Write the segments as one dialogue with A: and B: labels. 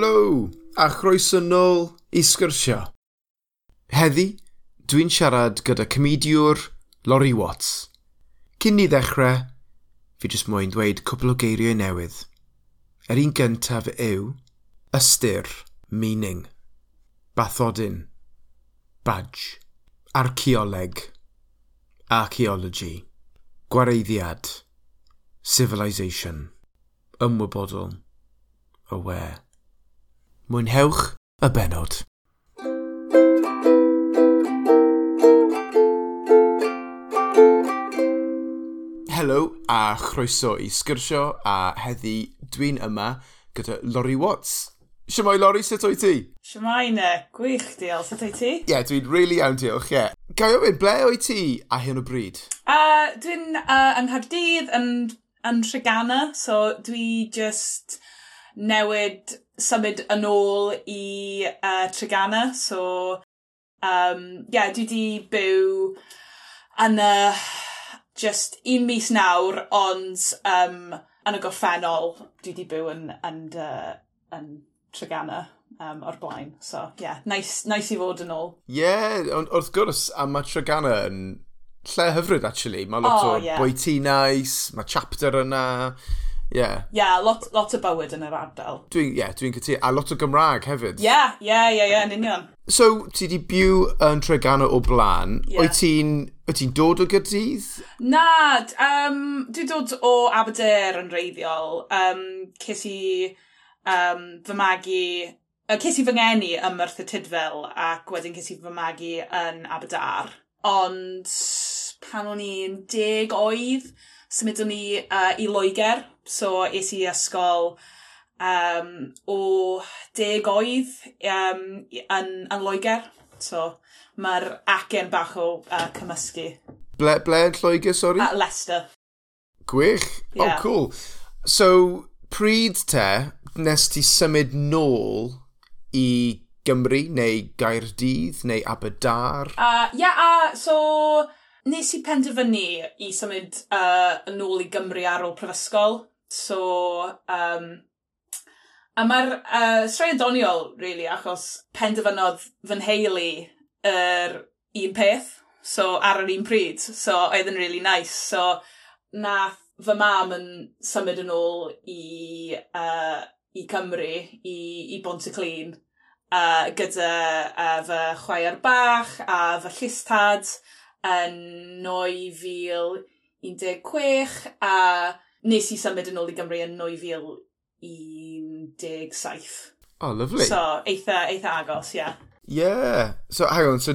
A: Helo, a chroeso nôl i sgyrsio. Heddi, dwi'n siarad gyda comediwr Lori Watts. Cyn ni ddechrau, fi jyst moyn dweud cwbl o geiriau newydd. Yr un gyntaf yw ystyr, meaning, bathodyn, badge, archeoleg, archaeology, gwareiddiad, civilization, ymwybodol, aware. Mwynhewch y benod. Helo a chroeso i sgyrsio a heddi dwi'n yma gyda Lori Watts. Siamai Lori, sut o'i ti?
B: Siamai ne, gwych diolch, sut o'i ti?
A: Ie, yeah, dwi'n really iawn diolch, ie. Yeah. Gai ofyn, ble o'i ti a hyn o bryd?
B: Uh, dwi'n uh, yng Nghaerdydd yn, yn Trigana, so dwi just newid symud yn ôl i uh, Treganna, so um, yeah, dwi di byw yn y just un mis nawr, ond um, yn y gorffennol dwi di byw yn, yn, uh, yn Treganna um, o'r blaen. So, yeah, nice, nice i fod yn ôl.
A: Ie, yeah, ond wrth gwrs, a mae Treganna yn lle hyfryd, actually. Mae lot oh, o yeah. bwytinais, mae chapter yna, Yeah.
B: Yeah, lot, lot o bywyd yn yr ardal.
A: Dwi'n, yeah, dwi'n cytu. A lot o Gymraeg hefyd.
B: Yeah, yeah, yeah, yeah, yn union.
A: So, ti di byw yn Tregana o blaen. Yeah. Wyt ti'n ti dod o Gyrdydd?
B: Na, um, dwi'n dod o Aberdare yn reiddiol. Um, ces i um, fy magu... Uh, ces i fy ngeni ym Myrth y Tidfel ac wedyn ces i fy magu yn Aberdare. Ond pan o'n i'n deg oedd, symudon ni uh, i Loegr, so es i ysgol um, o deg oedd um, yn, yn Loegr. So mae'r acen bach o uh, cymysgu.
A: Ble, ble yn Lloegr, sori?
B: At Leicester.
A: Gwych? Yeah. Oh, cool. So, pryd te nes ti symud nôl i Gymru neu Gaerdydd neu Aberdar?
B: Uh, yeah, uh, so Nes i penderfynu i symud uh, yn ôl i Gymru ar ôl prifysgol. So, um, a mae'r uh, straeon doniol, really, achos penderfynodd fy nheulu yr er un peth, so ar yr un pryd. So, oedd yn really nice. So, nath fy mam yn symud yn ôl i, uh, i Cymru, i, i Bonteclun, uh, gyda uh, fy chwaer bach a fy llistad yn 2016 a nes i symud yn ôl i Gymru yn 2017.
A: Oh, lovely.
B: So, eitha, eitha agos, ie. Yeah.
A: Yeah. So, hang on, so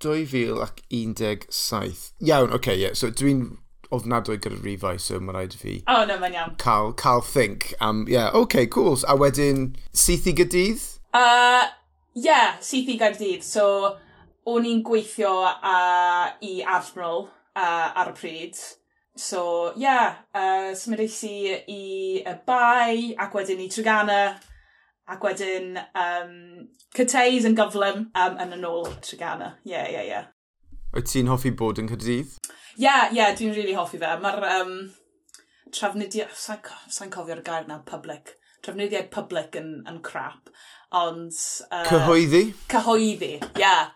A: 2017. Iawn, oce, okay, yeah. So, dwi'n ofnadwy gyda rifau, so mae rhaid i fi...
B: Oh, no, mae'n iawn.
A: Cael, cael think am... Um, yeah, oce, okay, cool. A wedyn, syth i gydydd?
B: Uh, yeah, syth i gydydd. So, o'n i'n gweithio uh, i Admiral uh, ar y pryd. So, ie, yeah, uh, symudais i i y bai, ac wedyn i Trigana, ac wedyn um, Cyteis yn gyflym um, yn yn ôl Trigana. Ie, yeah, ie, yeah, ie. Yeah.
A: Wyt ti'n hoffi bod yn Cydydd?
B: Ie, yeah, ie, yeah, dwi'n really hoffi fe. Mae'r um, trafnidiau, sa'n sa cofio'r gair na, public. Trafnidiau public yn, yn crap, ond...
A: Uh, cyhoeddi?
B: Cyhoeddi, ie. Yeah.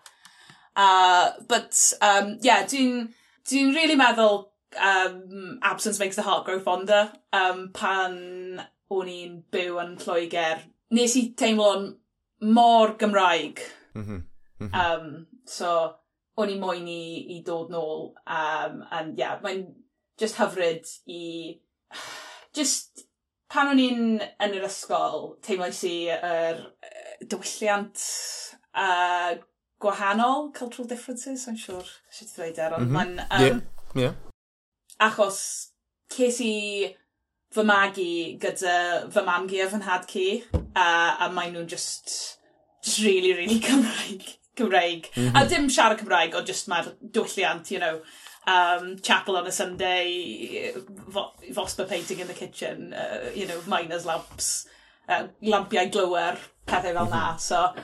B: Uh, but, um, yeah, dwi'n dwi really meddwl um, absence makes the heart grow fonder. Um, pan o'n i'n byw yn Lloegr, nes i teimlo'n mor Gymraeg. Mm -hmm. Mm -hmm. Um, so, o'n i moyn i, i dod nôl. Um, and yeah, mae'n just hyfryd i... Just pan o'n i'n yn yr ysgol, teimlais i yr er, er, dywylliant uh, gwahanol, cultural differences, I'm sure, sut i ddweud er, ond mm -hmm. mae'n... Um, yeah. yeah. Achos ces i fy magu gyda fy mamgu a fy nhad ci, a, a maen nhw'n just, just really, really Cymraeg. Cymraeg. Mm -hmm. A mhm. dim siarad Cymraeg, ond just mae'r dwylliant, you know, um, chapel on a Sunday, vo Vosper painting in the kitchen, uh, you know, miners lamps, uh, lampiau glywer, pethau fel mhm. na. So,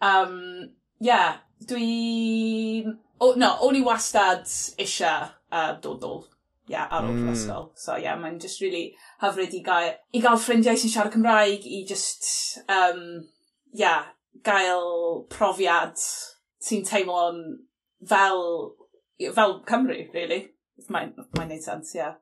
B: um, yeah, dwi... O, no, o'n i wastad eisiau uh, dodol yeah, ar ôl mm. ysgol. So yeah, mae'n just really hyfryd i gael, i gael ffrindiau sy'n siarad Cymraeg, i just, um, yeah, gael profiad sy'n teimlo'n fel, fel Cymru, really. Mae'n mae neud sens, ia. Yeah.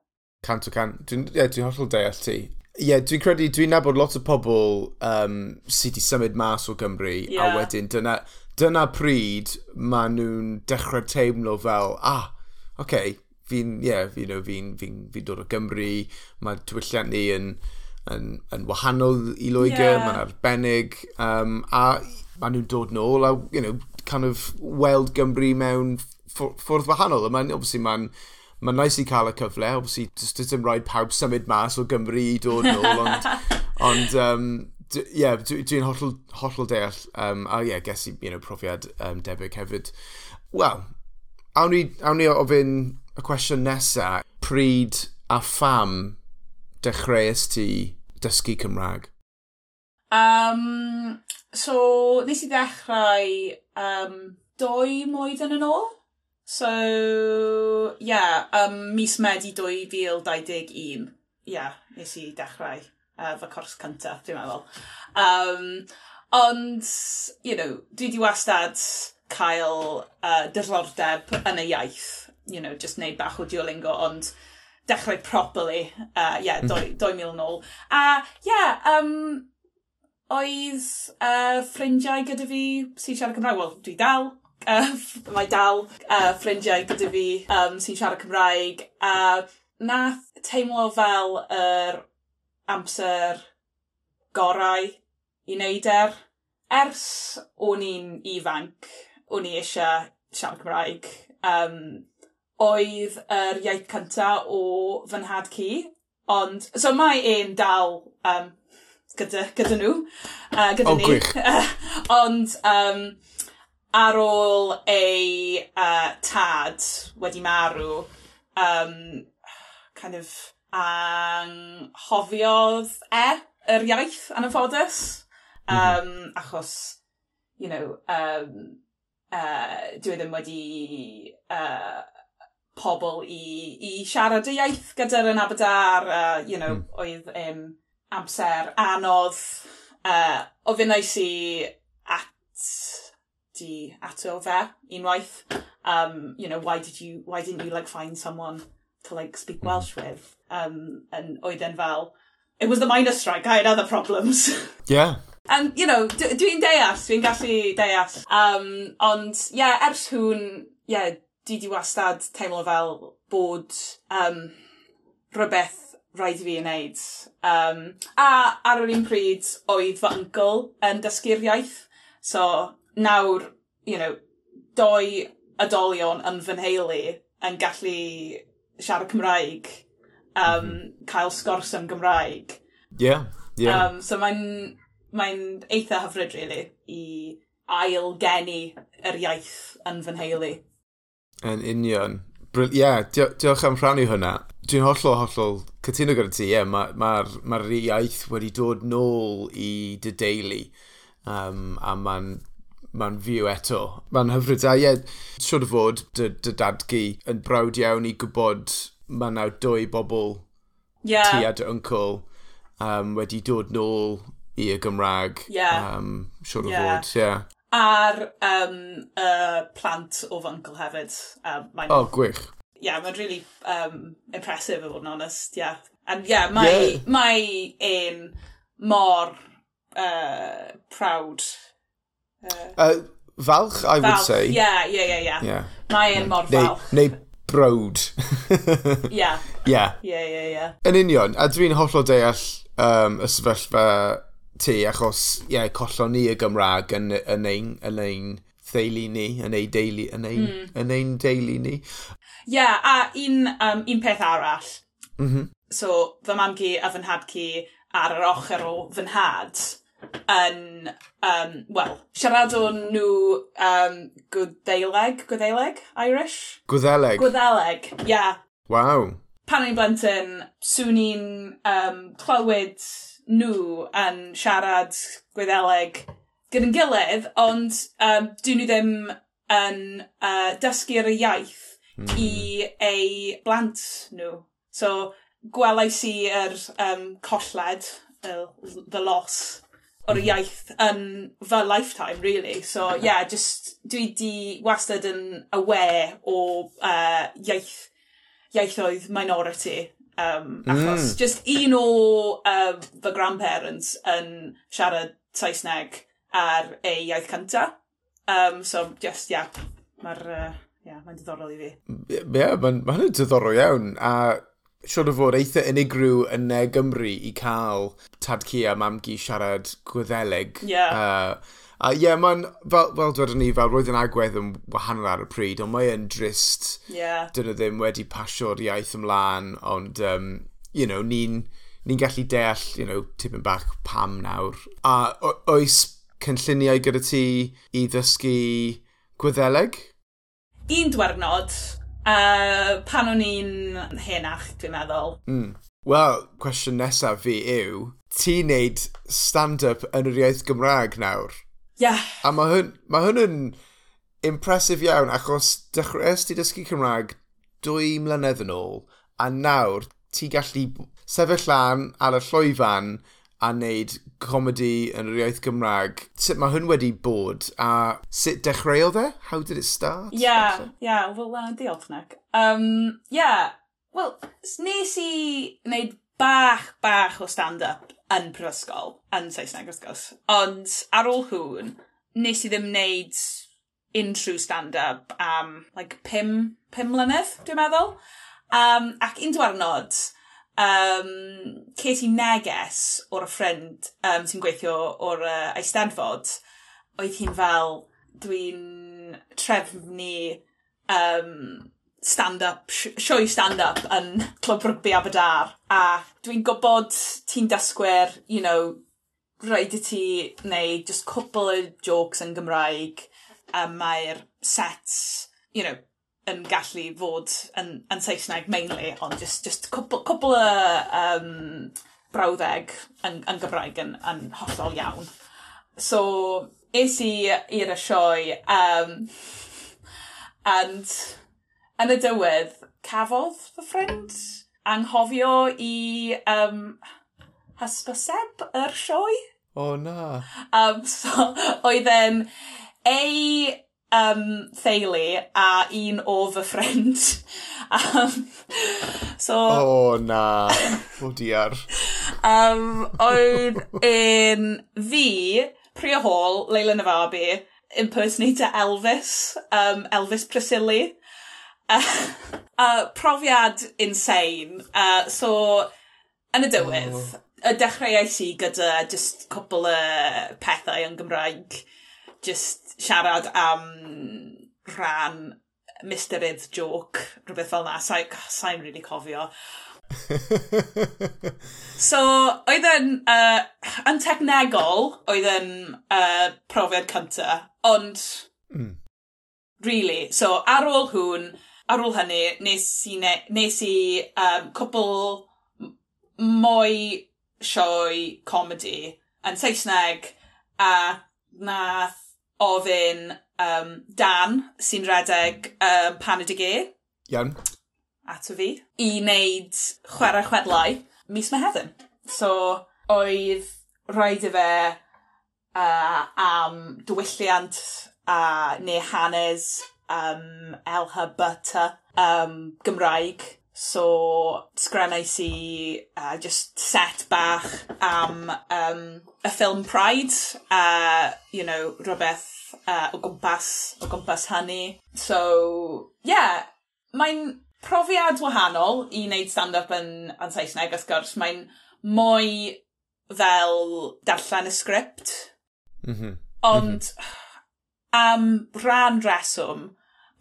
A: Cant o cant. Dwi'n yeah, dwi hollol deall ti. Ie, yeah, dwi'n credu, dwi'n nabod lot o pobl um, sydd wedi symud mas o Gymru, yeah. a wedyn dyna, dyna pryd maen nhw'n dechrau teimlo fel, ah, oce, okay, fi'n, ie, yeah, fi'n fi fi fi dod o Gymru, mae diwylliant ni yn, yn, yn wahanol i Loegr, yeah. mae'n arbennig, um, a maen nhw'n dod nôl a, you know, kind of weld Gymru mewn ffwrdd wahanol. A mae'n, obviously, mae'n mae'n nice i cael y cyfle, obviously, just dim rhaid pawb symud mas o Gymru i dod nôl, ond, ond um, Ie, yeah, dwi'n dwi hollol, hollol deall. Um, a ie, yeah, ges i you know, profiad um, debyg hefyd. Wel, awn ni, awn ni ofyn y cwestiwn nesaf. Pryd a pham dechreuais ti dysgu Cymraeg?
B: Um, so, nes i ddechrau um, doi mlwyddyn yn ôl. So, ie, yeah, um, mis Medi 2021. Ie, yeah, nes i ddechrau uh, fy cwrs cyntaf, dwi'n meddwl. Um, ond, you know, dwi di wastad cael uh, diddordeb yn y iaith. You know, just neud bach o diolingo, ond dechrau properly, uh, yeah, 2000 nôl. A, uh, yeah, um, oedd uh, ffrindiau gyda fi sy'n siarad Cymraeg. Wel, dwi dal. Uh, mae dal uh, ffrindiau gyda fi um, sy'n siarad Cymraeg. A uh, nath teimlo fel yr er amser gorau i wneud er. Ers o'n i'n ifanc, o'n i eisiau siarad Cymraeg. Um, oedd yr iaith cynta o fy nhad ci. Ond, so mae ein dal um, gyda, gyda nhw. Uh, gyda oh, ni. ond um, ar ôl ei uh, tad wedi marw, um, kind of anghofiodd e yr iaith, anafodus. Um, mhm. mm -hmm. Achos, you know, um, uh, dwi ddim wedi e, uh, pobl i, i siarad y iaith gyda'r yn abadar, uh, you know, mm. oedd um, amser anodd. E, uh, ofynnais i at di ato fe unwaith. Um, you know, why did you, why didn't you like find someone to like speak hmm. Welsh with? um, and oedd e'n fel, it was the minor strike, I had other problems.
A: yeah.
B: And, you know, dwi'n deall, dwi'n gallu deall. Um, ond, yeah, ers hwn, yeah, di di wastad teimlo fel bod um, rhywbeth rhaid i fi wneud. Um, a ar yr un pryd, oedd fy uncle yn dysgu'r iaith. So, nawr, you know, doi adolion yn fy nheulu yn gallu siarad Cymraeg um, mm -hmm. cael sgors am Gymraeg.
A: Yeah, yeah.
B: Um, so mae'n mae eitha hyfryd, really, i ail geni yr iaith yn fy nheulu.
A: Yn union. Ie, yeah, diolch am rhannu hwnna. Dwi'n hollol, hollol cytuno gyda ti, ie, yeah, mae'r ma, ma, ma iaith wedi dod nôl i dy deulu. Um, a mae'n ma'n fyw eto. Mae'n hyfryd a ie, yeah, siwr o fod dy, dy dadgu yn brawd iawn i gwybod mae nawr dwy bobl yeah. tua dy uncle um, wedi dod nôl i'r Gymraeg.
B: Yeah.
A: Um, siwr o yeah. fod, yeah.
B: A'r um, uh, plant o fy uncle hefyd. Um, mae'n...
A: Oh, gwych.
B: Yeah, mae'n really um, impressive, i fod yn onest, yeah. And yeah, mae, yeah. mae un mor uh, proud.
A: Uh, uh, falch, I falch, would say.
B: Yeah, yeah, yeah, yeah. yeah. Mae un mor falch.
A: Neu, neu browd.
B: yeah.
A: Yeah.
B: Yeah, yeah, ie.
A: Yn union, a dwi'n hollol deall um, y sefyllfa ti, achos ie, yeah, collon ni y Gymraeg yn, yn ein, yn ein theulu ni, yn ein deulu, yn ein, mm. yn ein deulu ni.
B: Ie, yeah, a un, um, un peth arall.
A: Mm -hmm.
B: So, fy mam gi a fy nhad ci ar yr ochr o fy nhad yn, um, wel, siaradon nhw um, gwddeileg, gwddeileg, Irish?
A: Gwddelig.
B: Gwddelig, ia. Yeah.
A: Waw.
B: Pan o'n i'n blentyn, swn i'n um, clywed nhw yn siarad gwyddeleg gyda'n gilydd, ond um, dyn nhw ddim yn uh, dysgu'r iaith mm. i ei blant nhw. So, gwelais i yr um, colled, the, the loss, o'r mhm. iaith yn fy lifetime really. So yeah, just dwi 'di wastad yn aware o uh, iaith iaithoedd minority Um, achos... Mm. just un o uh, fy grandparents yn siarad Saesneg ar ei iaith cynta. Um, so just, yeah, mae'r... Uh, yeah, mae'n diddorol i fi. Ie,
A: yeah, mae'n ma diddorol iawn. A siwr o fod eitha unigryw yn uh, Gymru i cael tadcu a mamgu siarad gwyddelig.
B: Yeah. Uh,
A: a ie, yeah, mae'n, fel, fel dwedon ni, fel roedd yn agwedd yn wahanol ar y pryd, ond mae'n drist,
B: yeah.
A: dyn nhw ddim wedi pasio'r iaith ymlaen, ond, um, you know, ni'n ni gallu deall, you know, tipyn bach pam nawr. A oes cynlluniau gyda ti i ddysgu gwyddelig?
B: Un dwernod, Uh, pan o'n i'n henach, dwi'n meddwl.
A: Mm. Wel, cwestiwn nesaf fi yw, ti'n neud stand-up yn yr iaith Gymraeg nawr? Ie.
B: Yeah.
A: A mae hwn, ma hwn yn impresif iawn, achos dechreuais ti dysgu Cymraeg dwy mlynedd yn ôl, a nawr ti'n gallu sefyll lan ar y llwyfan a wneud comedi yn yr iaith Gymraeg. Sut mae hwn wedi bod a sut dechreuodd e? How did it start?
B: Ie, yeah, ie, yeah, wel, uh, diolch nac. Um, yeah, wel, nes i wneud bach, bach o stand-up yn prifysgol, yn Saesneg wrth gwrs. Ond ar ôl hwn, nes i ddim wneud unrhyw stand-up am, like, pum, pum mlynedd, dwi'n meddwl. Um, ac un diwrnod, um, ces i neges o'r ffrind um, sy'n gweithio o'r uh, Eisteddfod, oedd hi'n fel, dwi'n trefnu um, stand-up, sioe stand-up yn Clwb Rygbi Abadar, a dwi'n gwybod ti'n dysgwyr, you know, rhaid i ti neu just cwpl o jokes yn Gymraeg, a mae'r sets, you know, yn gallu fod yn, yn Saesneg mainly, ond just, just cwbl, cwbl y um, brawddeg yn, yn Gymraeg yn, yn hollol iawn. So, es i i'r sioe, um, and yn y dywydd, cafodd fy ffrind anghofio i um, hysbyseb yr sioe.
A: O oh, na.
B: Um, so, oedd e'n ei um, theulu a un o fy ffrind. um, so...
A: O oh, na, o diar.
B: um, oedd yn fi, Priya Hall, Leila Nefabi, impersonator Elvis, um, Elvis Priscilli. Uh, uh, profiad insane. Uh, so, yn y dywydd, oh. y dechreuais i gyda just cwbl o pethau yn Gymraeg. Just siarad am rhan Mr Idd joke, rhywbeth fel na, sa'n sa really cofio. so, oedd yn, uh, yn technegol, oedd yn uh, profiad cynta, ond, mm. really, so ar ôl hwn, ar ôl hynny, nes i, ne, nes i um, cwbl mwy sioe comedy yn Saesneg, a nath ofyn um, Dan, sy'n redeg um, Paned y Ge.
A: Iawn.
B: Ato fi. I wneud chwarae chwedlau mis Mehefin. So, oedd rhaid i fe uh, am diwylliant a, uh, neu hanes um, LHBT um, Gymraeg So sgrennais i uh, just set bach am um, y ffilm Pride uh, you know rhywbeth uh, o gwmpas o gwmpas hynny. So yeah, mae'n profiad wahanol i wneud stand up yn yn Saesneg wrth gwrs. Mae'n mwy fel darllen y sgript. Mm -hmm. ond am ran reswm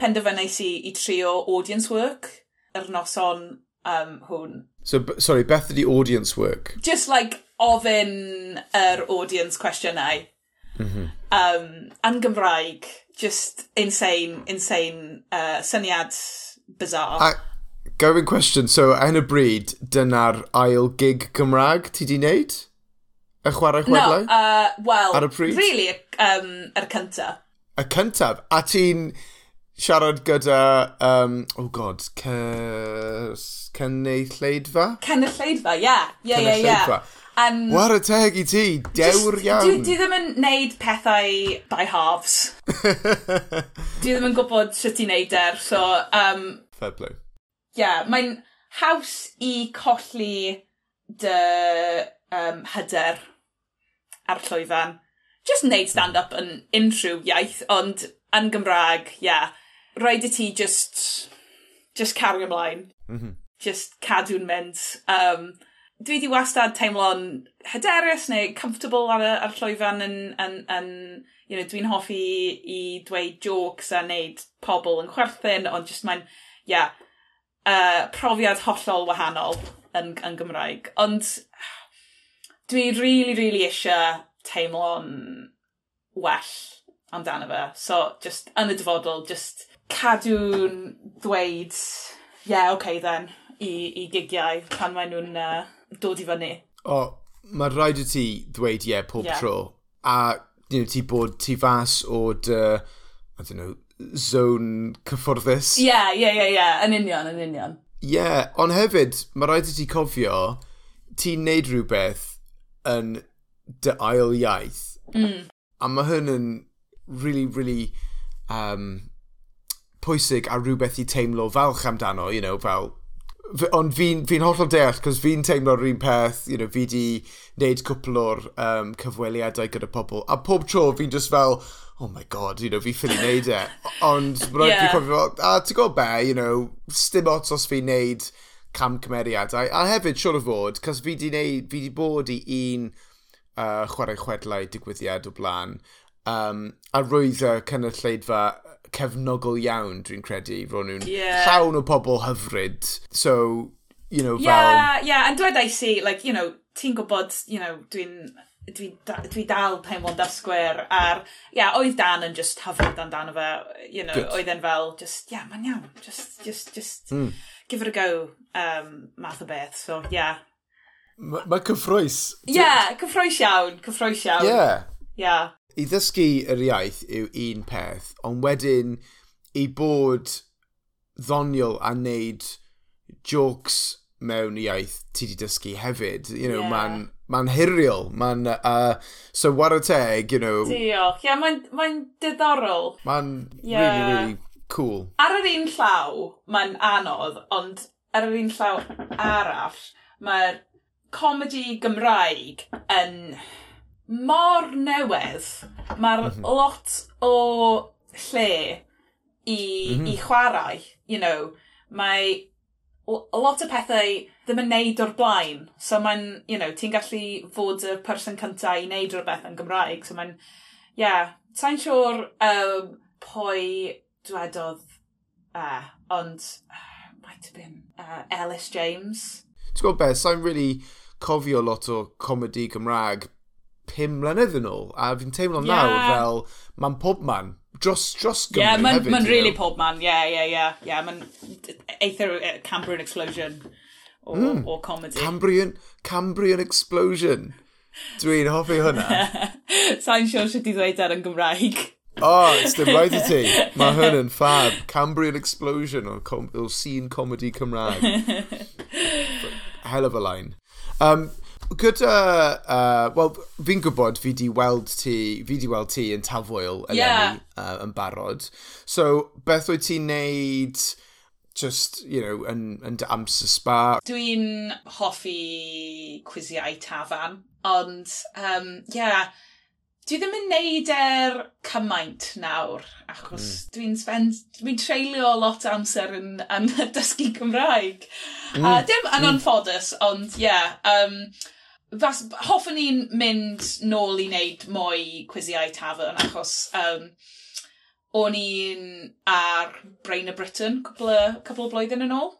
B: penderfynais i i trio audience work yr noson um, hwn.
A: So, sorry, beth ydi audience work?
B: Just like ofyn yr er audience cwestiynau. Mm -hmm. um, yn Gymraeg, just insane, insane uh, syniad bizarre. A,
A: gofyn cwestiwn, so yn y bryd, dyna'r ail gig Cymraeg ti di wneud? Y chwarae chwedlau?
B: No, uh, well, really, um, yr er cyntaf.
A: Y cyntaf? A ti'n siarad gyda, um, oh god, Cenneilleidfa?
B: Cenneilleidfa, ie. Ie, ie, ie.
A: Um, War y teg i ti, dewr iawn.
B: Dwi, dwi ddim yn neud pethau by halves. dwi ddim yn gwybod sut i neud er, so... Um,
A: Fair play.
B: Ie, yeah, mae'n haws i colli dy um, hyder ar llwyfan. Just neud stand-up yn unrhyw iaith, ond yn Gymraeg, ie. Yeah rhaid i ti just, just cario ymlaen. Mm -hmm. Just cadw'n mynd. Um, dwi di wastad teimlo'n hyderus neu comfortable ar ar llwyfan yn, yn, yn you know, dwi'n hoffi i dweud jokes a wneud pobl yn chwerthin, ond just mae'n, yeah, uh, profiad hollol wahanol yn, yn Gymraeg. Ond dwi really, really eisiau teimlo'n well amdano fe. So, just, yn y dyfodol, just cadw'n dweud, ie, yeah, okay then, i, i gigiau pan maen nhw'n uh, dod i fyny.
A: O, mae rhaid i ti ddweud ie yeah, pob yeah. tro. A you know, ti bod ti fas o dy, I don't know, zone cyfforddus.
B: Ie, ie, ie, ie, yn union, yn union.
A: Ie, yeah, ond hefyd, mae rhaid i ti cofio, ti'n neud rhywbeth yn dy ail iaith. Mm. A mae hyn yn really, really um, pwysig a rhywbeth i teimlo falch amdano, you know, fel... Ond fi'n fi, fi hollol deall, cos fi'n teimlo'r un peth, you know, fi di wneud cwpl o'r um, cyfweliadau gyda pobl, a pob tro fi'n just fel, oh my god, you know, fi ffili wneud e. Ond rhaid yeah. fi'n cofio fel, a ti'n gwybod be, you know, stym ots os fi'n wneud cam cymeriadau. A hefyd, siwr o fod, cos fi di, neud, fi di bod i un uh, chwarae chwedlau digwyddiad o blaen, um, a roedd y cynulleidfa cefnogol iawn, dwi'n credu. Ro'n nhw'n yeah. llawn o pobl hyfryd. So, you know, fel...
B: Yeah, yeah, and dweud i like, you know, ti'n gwybod, you know, dwi'n dwi, da, dwi dal pen Wanda Square a'r, ia, yeah, oedd Dan yn just hyfryd amdano fe, you know, Good. oedd e'n fel, just, ia, yeah, mae'n iawn, just, just, just, mm. give it a go, um, math o beth, so, ia. Yeah.
A: Mae ma cyffroes.
B: Ie, yeah, cyffroes iawn, cyffroes iawn. Ie.
A: Yeah.
B: Yeah
A: i ddysgu yr iaith yw un peth, ond wedyn i bod ddoniol a wneud jokes mewn iaith ti wedi dysgu hefyd. You know, yeah. Mae'n ma, n, ma hiriol. Mae'n... Uh, so, wara teg, you know...
B: Diolch. Ie, yeah, mae'n ma diddorol.
A: Mae'n yeah. really, really cool.
B: Ar yr un llaw, mae'n anodd, ond ar yr un llaw arall, mae'r comedi Gymraeg yn mor newydd, mae'r mhm. lot o lle i, mm -hmm. i mhm. chwarae, you know, mae a lot o pethau ddim yn neud o'r blaen. So mae'n, you know, ti'n gallu fod y person cyntaf i neud rhywbeth yn Gymraeg. So mae'n, yeah, sa'n siŵr um, pwy dwedodd, uh, e, ond uh, might have been uh, Ellis James.
A: Ti'n gwybod beth, sa'n really cofio lot o comedi Gymraeg pum mlynedd yn ôl, a fi'n teimlo yeah. nawr fel, mae'n pob man, dros, dros Gymru yeah, man, hefyd.
B: Mae'n really know. pob man, ie, ie, ie. Ie, mae'n eitha e, Cambrian Explosion o, mm. o comedy.
A: Cambrian, Cambrian Explosion. Dwi'n hoffi hwnna.
B: Sa'n siŵr sure sydd wedi ddweud ar yn Gymraeg.
A: O, oh, it's the right ti. Mae hwn yn fab. Cambrian Explosion o, com o scene comedy Cymraeg. Hell of a line. Um, gyda, uh, wel, fi'n gwybod fi di weld ti, fi di weld ti yn tafwyl eleni yeah. uh, yn barod. So, beth wyt ti'n neud just, you know, yn, yn dy amser spa?
B: Dwi'n hoffi cwiziau tafan, ond, um, yeah, dwi ddim yn neud er cymaint nawr, achos mm. dwi'n spend, dwi'n treulio lot o amser yn, yn dysgu Cymraeg. Mm. A hmm. dim yn mm. anffodus, ond ie, yeah, um, Fas, hoffwn ni'n mynd nôl i wneud mwy cwisiau tafern achos um, o'n i'n ar Brain of Britain cwbl, o, cwpl o blwyddyn yn ôl.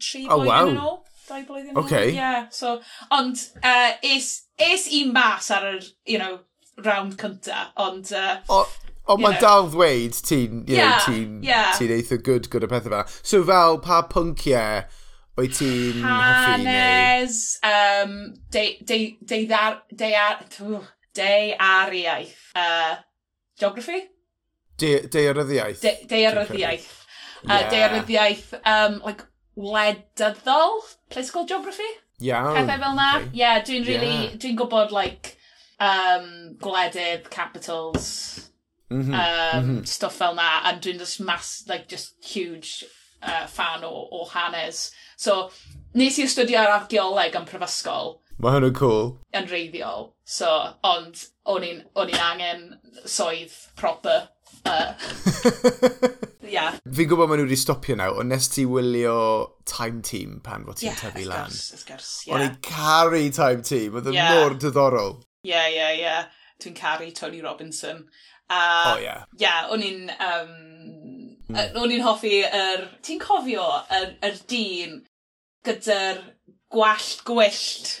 B: Tri oh, blwyddyn wow. yn ôl. Dau blwyddyn yn
A: okay.
B: ôl. Yeah, so, ond uh, es, es i mas ar yr, you know, round cynta, ond... Uh,
A: o, ond mae'n dal ddweud ti'n, yeah, ti yeah, ti eitha good, gyda pethau fel. So fel pa pynciau Wyt ti'n hoffi neu...
B: Hanes, um, deiariaeth. de, de, de, De, de ariaeth. uh, geography?
A: Deiryddiaeth.
B: yeah. Deiryddiaeth, um, like, wledyddol? Political geography?
A: Iawn.
B: Pethau fel na. Okay. Yeah, dwi'n really, yeah. dwi'n gwybod, like, um, gwledydd, capitals, mm -hmm. um, mm -hmm. stuff fel na, and dwi'n just mass, like, just huge uh, fan o, o hanes. So, nes i astudio ar archeoleg yn prifysgol.
A: Mae hwn cool.
B: Yn reiddiol. So, ond o'n i'n angen swydd proper. Uh, yeah.
A: Fi'n gwybod maen nhw wedi stopio nawr, ond nes ti wylio Time Team pan fod ti'n yeah, tyfu lan.
B: Gwrs, of course, yeah.
A: O'n i'n caru Time Team, oedd yn yeah. mor diddorol.
B: Ie, yeah, ie, yeah, ie. Yeah. Dwi'n caru Tony Robinson. Uh,
A: oh, ie. yeah.
B: Ie, yeah, o'n i'n um, Mm. O'n i'n hoffi yr... Ti'n cofio yr, yr dyn gyda'r gwallt gwyllt?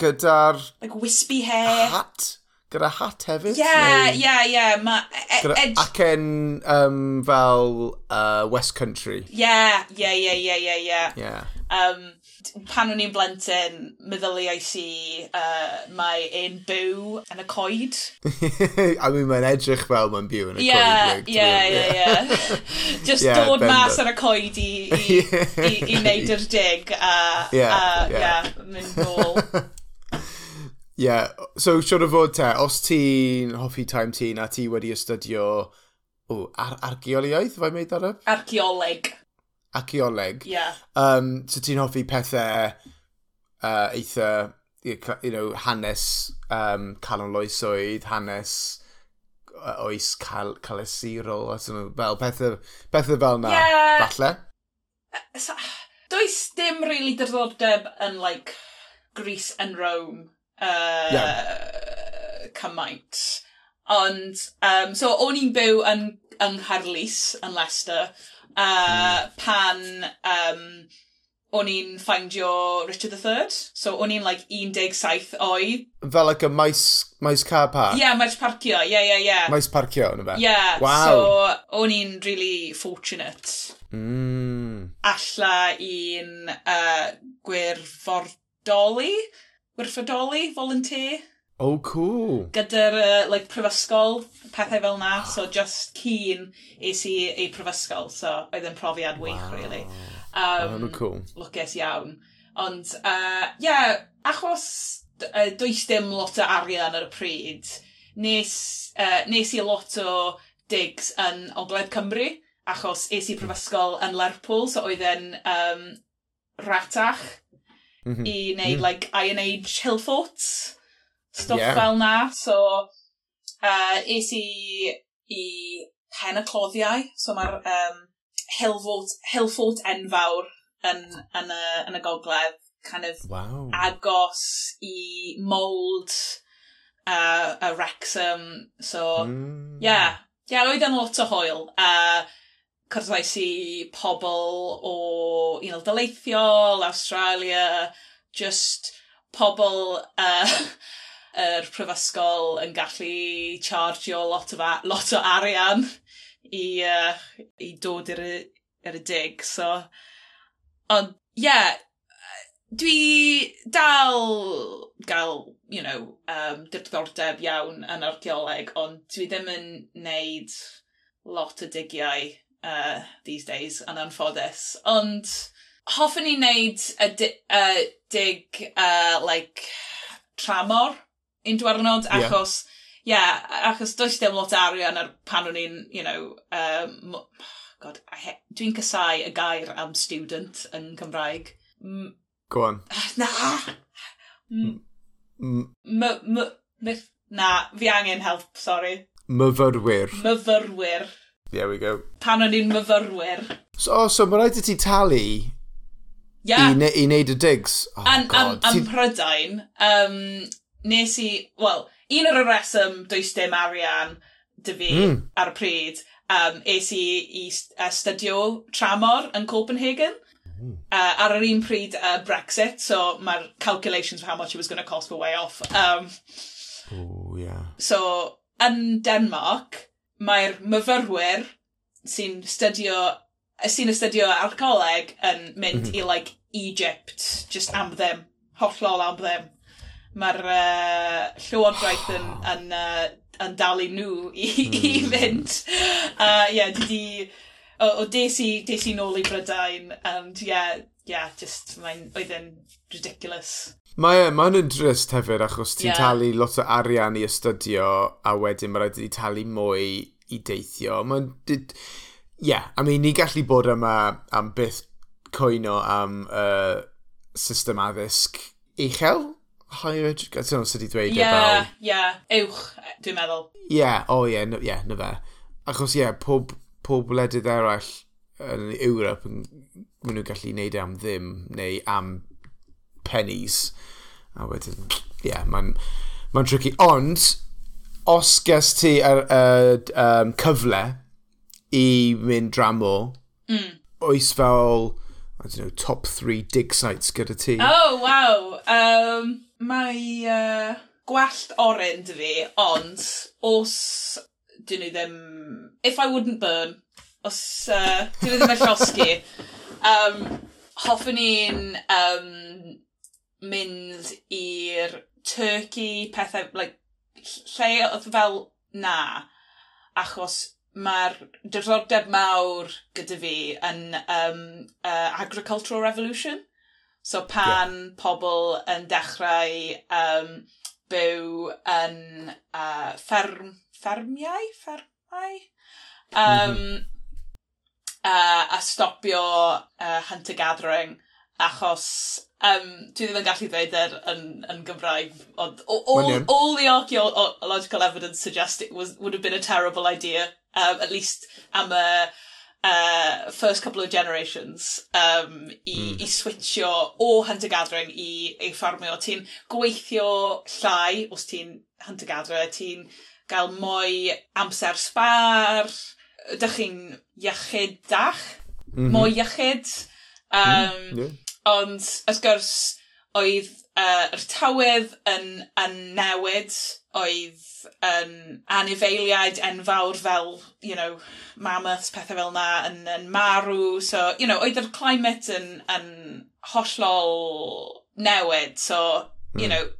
A: Gyda'r...
B: Like wispy hair.
A: Hat? Gyda hat hefyd?
B: Ie, ie, ie.
A: Ac yn um, fel uh, West Country.
B: Ie, ie, ie, ie, ie, ie pan o'n i'n blentyn, meddyliais i uh, mae ein byw yn y coed.
A: I mean, mae'n edrych fel mae'n byw yn y
B: yeah, coed. Ie, ie, ie. Just yeah, dod mas ar y coed i, i, i, i wneud yr dig a, yeah, uh, yeah. Yeah, mynd nôl.
A: Yeah. so siwr o fod te, os ti'n hoffi time ti a ti wedi astudio... o, ar archeoliaeth, fe i ar y?
B: Archeoleg
A: acioleg.
B: Yeah.
A: Um, so ti'n hoffi pethau uh, eitha, you know, hanes um, Calon hanes hanes oes cal calesirol, fel pethau, pethau fel na, yeah. falle.
B: So, does dim really diddordeb yn, like, Greece and Rome uh, yeah. cymaint. Ond, um, so o'n i'n byw yn, yng Nghaerlys, yn Leicester, uh, pan um, o'n i'n ffaindio Richard III. So o'n i'n like 17 oed.
A: Fel like a maes, maes car park?
B: Ie, yeah, maes parcio, ie, yeah, ie, yeah, ie. Yeah.
A: Maes parcio, yna fe?
B: Ie, yeah,
A: wow.
B: so o'n i'n really fortunate.
A: Mm.
B: Alla i'n uh, gwirfordoli, gwirfordoli, volunteer.
A: Oh, cool.
B: Gyda'r uh, like, prifysgol, pethau fel na, so just keen is i ei prifysgol, so oedd yn profiad wow. really.
A: Um, oh, cool.
B: Lwcus iawn. Ond, uh, yeah, achos uh, does dim lot o arian ar y pryd, nes, uh, nes i lot o digs yn Ogledd Cymru, achos es i prifysgol yn Lerpwl, so oedd e'n um, ratach mm -hmm. i wneud, mm -hmm. like, Iron Age Hillforts stuff yeah. fel na, so uh, es i i pen y cloddiau, so mae'r um, Hilfort, Hilfort enfawr yn, yn, y, yn y gogledd, kind of
A: wow.
B: agos i mold uh, a Wrexham, so mm. yeah, yeah, oedd yn lot o hoel, uh, cyrraes i pobl o Unol you know, Daleithiol, Australia, just pobl uh, yr prifysgol yn gallu chargio lot o, lot o arian i, uh, i dod i'r, i'r dig. So, ond, ie, yeah, dwi dal gael, you know, um, diddordeb iawn yn archeoleg, ond dwi ddim yn neud lot o digiau uh, these days, yn anffodus. Ond hoffwn i wneud y di uh, dig, uh, like, tramor, un diwrnod, achos, ie, yeah. yeah, achos does dim lot arian ar pan o'n i'n, you know, um, god, dwi'n casau y gair am student yn Cymraeg. M
A: Go on.
B: Na! Na, fi angen help, sorry.
A: Myfyrwyr.
B: Myfyrwyr.
A: There we go.
B: Pan o'n i'n myfyrwyr.
A: So, oh, so mae rhaid i ti talu yeah. i, ne i neud y digs. Oh,
B: An, God. Am, am prydain um, nes i, wel, un o'r reswm does dim arian dy fi mm. ar y pryd, um, es i i studio tramor yn Copenhagen. Mm. Uh, ar yr un pryd uh, Brexit, so mae'r calculations for how much it was going to cost were way off. Um,
A: Ooh, yeah.
B: So, yn Denmark, mae'r myfyrwyr sy'n studio sy'n astudio alcoholeg yn mynd mm -hmm. i like Egypt, just am them, hollol am them mae'r uh, llywodraeth yn, yn, uh, yn dalu nhw i, mm. i hmm. fynd. A uh, yeah, di, o, o des, i, des i nôl i Brydain, and yeah, yeah, just, mae'n, oedd yn ridiculous.
A: Mae e, mae'n drist hefyd, achos ti'n yeah. talu lot o arian i astudio, a wedyn mae rhaid i talu mwy i deithio. Mae'n, ie, yeah, I mean, ni gallu bod yma am byth coino am uh, system addysg uchel, higher education, sydd wedi dweud
B: e yeah. Ie, yeah, ie, uwch, dwi'n meddwl.
A: Ie, yeah, o oh, ie, yeah, yeah, na fe. Achos ie, yeah, pob, pob wledydd eraill yn Ewrop, maen nhw'n gallu neud e am ddim, neu am pennies. A wedyn, ie, yeah, mae'n ma tricky. Ond, os ges ti yr er, er, um, cyfle i mynd dramo, mm. oes fel, I don't know, top three dig sites gyda ti?
B: Oh, wow. Um, Mae uh, gwallt oren dy fi, ond os dyn nhw ddim... If I wouldn't burn, os uh, dyn nhw ddim yn llosgu, um, hoffwn i'n um, mynd i'r Turkey, pethau, like, lle oedd fel na, achos mae'r diddordeb mawr gyda fi yn um, uh, Agricultural Revolution. So pan yeah. pobl yn dechrau um, byw yn uh, fferm, ffermiau? Ffermau? Um, mm -hmm. uh, a stopio uh, hunter gathering achos um, dwi ddim yn gallu dweud er yn, yn Gymraeg, ond all, all the archaeological evidence suggests it was, would have been a terrible idea, um, at least am y uh, first couple of generations um, i, mm. i switchio o Hunter Gathering i, i ffarmio. Ti'n gweithio llai os ti'n Hunter Gatherer, ti'n gael mwy amser sbar, ydych chi'n iechydach, mm -hmm. mwy iechyd. Um, mm, yeah. Ond, wrth gwrs, oedd uh, yr tywydd yn, yn newid, oedd yn anifeiliaid enfawr fel, you know, mammoths, pethau fel na, yn, yn marw. So, you know, oedd yr climate yn, yn hollol newid. So, you mm. know,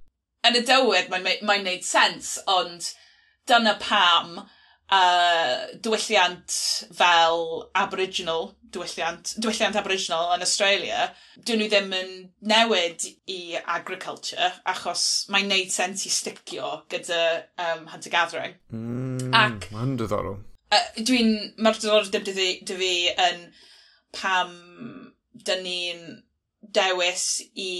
B: yn y dywyd mae'n mae, mae neud sens, ond dyna pam uh, diwylliant fel Aboriginal, diwylliant, diwylliant Aboriginal yn Australia, dyn nhw ddim yn newid i agriculture achos mae'n neud sens i sticio gyda um, hunter gathering.
A: Mm, Ac... Mae'n diddorol.
B: Uh, Dwi'n... Mae'r diddordeb dy fi yn pam dyn ni'n dewis i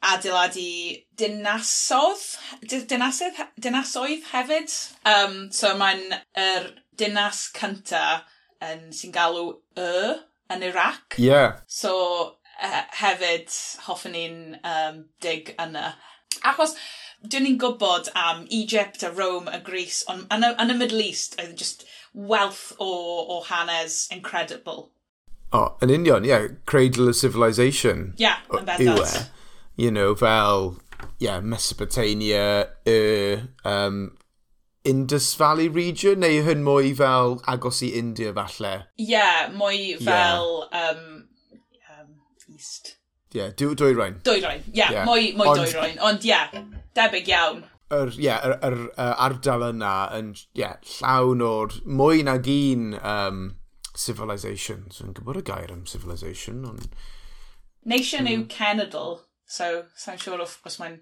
B: adeiladu dinasodd, dinasodd, dinasoedd hefyd. Um, so mae'n yr dinas cynta um, sy'n galw y yn Iraq.
A: Yeah.
B: So hefyd hoffwn ni'n um, dig yna. Achos dyn ni'n gwybod am Egypt a Rome a Greece, ond yn y, yn y Middle East, oedd just wealth o, o hanes incredible.
A: O, oh, yn union, ie. Yeah. Cradle of Civilization.
B: Ie, yeah, yn bendant
A: you know, fel yeah, Mesopotamia, y um, Indus Valley region, neu hyn mwy fel agos i India falle?
B: Ie, yeah, mwy fel yeah. Um, um, East.
A: Ie, yeah, dwy, rhain.
B: Dwy rhain, ie, yeah, yeah. mwy, mwy dwy rhain. Ond ie, yeah, debyg iawn.
A: Yr, ie, yeah, yr, yr, yr ardal yna yn yeah, llawn o'r mwy nag un um, civilisations. Yn gwybod y gair am civilisation, ond...
B: Nation um, yw hmm. cenedl. So, sa'n siŵr of, os mae'n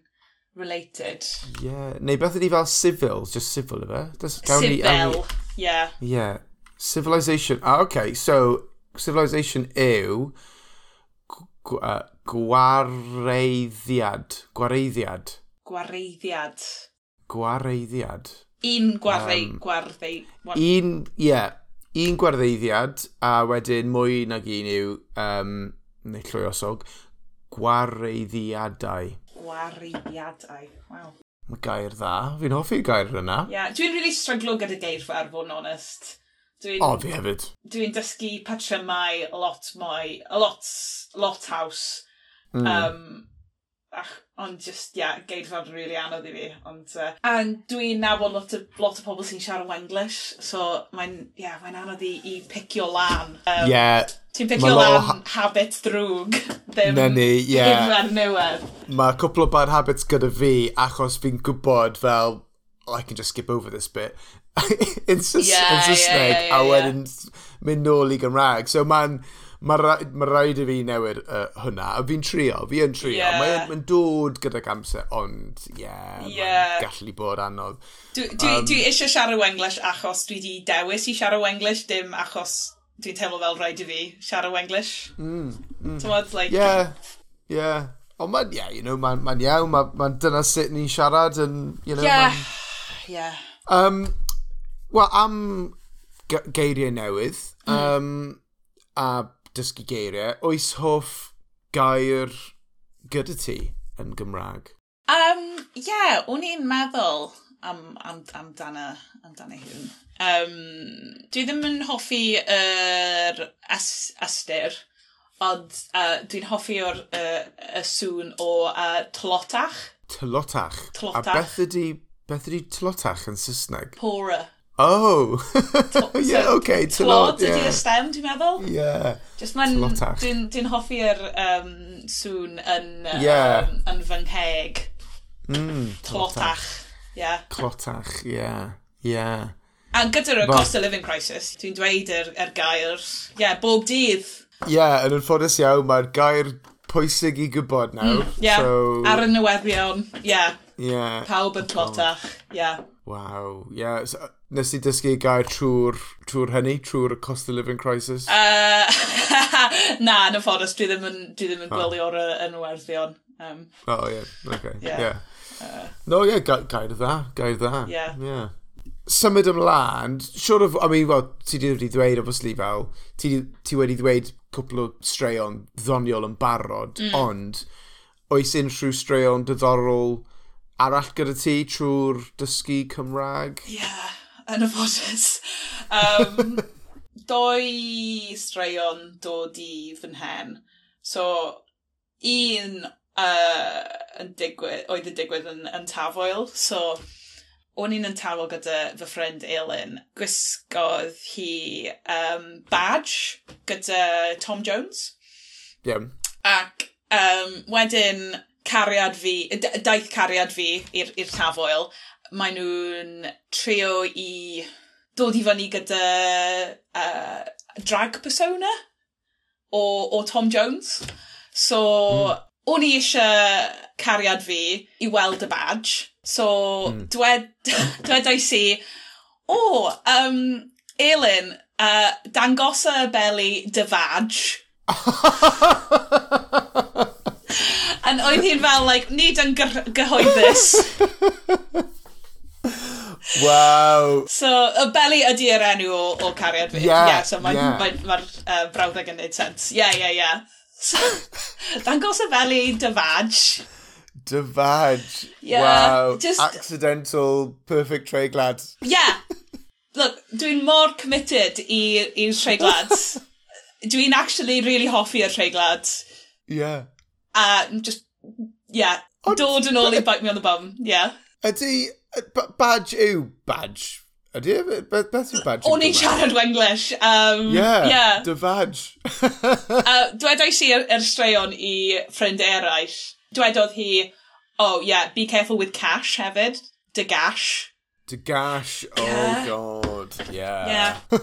B: related.
A: Ie, yeah. neu beth ydi fel civil, just civil efe?
B: Civil, ie. Yeah.
A: yeah. Civilization, ah, okay, so civilization yw uh, gwareiddiad. Gwareiddiad.
B: Gwareiddiad.
A: Gwareiddiad.
B: Un gwarei, um, gwarei...
A: Un, ie, yeah, un gwareiddiad, a wedyn mwy nag un yw, um, neu llwy osog, Gwareiddiadau.
B: Gwareiddiadau, waw.
A: Mae gair dda. Fi'n hoffi gair yna.
B: Yeah, dwi'n really stryglo gyda geirfa, fod yn onest.
A: Dwi'n... O, fi hefyd.
B: Dwi'n dysgu patrymau lot mwy, a lot, lot house. Mm. Um, Ach, ond just, ia, yeah, geirfa'n rili really anodd i fi. Ond, uh, a dwi'n nabod lot o, lot o pobl sy'n siarad Wenglish, so mae'n, ia, yeah, mae'n anodd i, i picio lan.
A: Um, yeah.
B: Ti'n picio lan ha habit drwg, ddim
A: Na yeah.
B: unfa'r newydd.
A: Mae cwpl o bad habits gyda fi, achos fi'n gwybod fel, oh, I can just skip over this bit. in Saesneg,
B: yeah, yeah, yeah, yeah,
A: a wedyn mynd nôl i Gymraeg. So mae'n, mae ra ma rhaid i fi newid uh, hwnna, a fi'n trio, fi yn trio.
B: Yeah.
A: Mae'n mae dod gyda'r amser, ond ie, yeah,
B: yeah.
A: gallu bod anodd.
B: Dwi, dwi, um, dwi eisiau siarad Wenglish achos dwi wedi dewis i siarad Wenglish, dim achos dwi'n teimlo fel rhaid i fi siarad Wenglish. Mm, mm. Tymod, like...
A: Yeah, yeah. Ond mae'n, yeah, you know, mae'n ma iawn, mae'n ma dyna sut ni'n siarad yn, you know...
B: Yeah,
A: man...
B: yeah.
A: Um, Wel, am geiriau newydd,
B: mm.
A: um, a dysgu geiriau, oes hoff gair gyda ti yn Gymraeg?
B: Um, yeah, o'n i'n meddwl am, am, amdana, amdana hwn. Um, dwi ddim yn hoffi yr er as, ystyr, ond uh, dwi'n hoffi o'r uh, y sŵn o uh, tlotach.
A: Tlotach?
B: Tlotach.
A: A beth ydy, beth ydy tlotach yn Saesneg?
B: Pora.
A: Oh! yeah,
B: so,
A: okay.
B: Tlod
A: ydy
B: yeah. y stem, dwi'n meddwl.
A: Yeah.
B: Just
A: mae'n...
B: Dwi'n dwi hoffi'r um, sŵn yn,
A: yeah.
B: um, yn fy ngheg.
A: Mm,
B: tlotach. Yeah.
A: Clotach, yeah. Yeah.
B: A gyda'r
A: But...
B: cost of living crisis, dwi'n dweud yr, er, yr gair, yeah, bob dydd.
A: Yeah, yn ynffodus iawn, mae'r gair pwysig i gwybod mm, nawr.
B: Mm, yeah.
A: so...
B: ar y newyddion. Yeah.
A: Yeah.
B: Pawb yn clotach. Oh yeah.
A: Wow. Yeah. So, nes i dysgu gair trwy'r trwy hynny, trwy'r cost of living crisis?
B: Uh, na, yn y ffordd, dwi ddim yn, dwi ddim yn ah. gwylio'r oh. enwerthion. Um,
A: oh, ie, yeah. okay,
B: yeah.
A: yeah. Uh, no, ie, yeah, ga gair dda, gair dda.
B: Yeah.
A: yeah. Symud ymlaen, siwr sure of, I mean, well, ti wedi dweud, obviously, fel, ti, ti wedi dweud cwpl o straeon ddoniol yn barod,
B: mm.
A: ond oes unrhyw straeon diddorol arall gyda ti trwy'r dysgu Cymraeg?
B: Ie, yeah yn ffodus. Um, doi straeon dod i fy nhen. So, un uh, yn digwydd, oedd y digwydd yn, yn tafoel. So, o'n i'n yn tafo gyda fy ffrind Elin. Gwisgodd hi um, badge gyda Tom Jones.
A: Yeah.
B: Ac um, wedyn cariad fi, daith cariad fi i'r tafoel mae nhw'n trio i dod i fyny gyda uh, drag persona o, o Tom Jones. So, mm. o'n i eisiau cariad fi i weld y badge. So, mm. dwed, dwedais i, o, oh, um, Elin, uh, dangos y beli dy badge. And oedd hi'n fel, like, nid yn gyhoeddus.
A: Wow.
B: So, y Beli ydy yr enw o, o cariad fi.
A: Yeah,
B: yeah, so mae'r
A: yeah.
B: mae, mae, mae uh, brawddeg yn neud sens. Yeah, yeah, yeah. So, dangos y Beli dy fadj.
A: Dy fadj.
B: Yeah,
A: wow.
B: Just...
A: Accidental, perfect treiglad. Ie.
B: Yeah. Look, dwi'n mor committed i'r treiglad. dwi'n actually really hoffi'r treiglad. Ie.
A: Yeah.
B: A uh, just, yeah, Ond... dod yn ôl i bite me on the bum, yeah.
A: Ydy, badge yw badge. Ydy, e? beth yw badge?
B: O'n i'n siarad o English. Um,
A: yeah,
B: yeah,
A: dy badge.
B: uh, dwedais i yr er, straeon i ffrind eraill. Dwedodd hi, oh yeah, be careful with cash hefyd. Dy gash.
A: Dy gash, oh
B: yeah.
A: god, yeah.
B: yeah.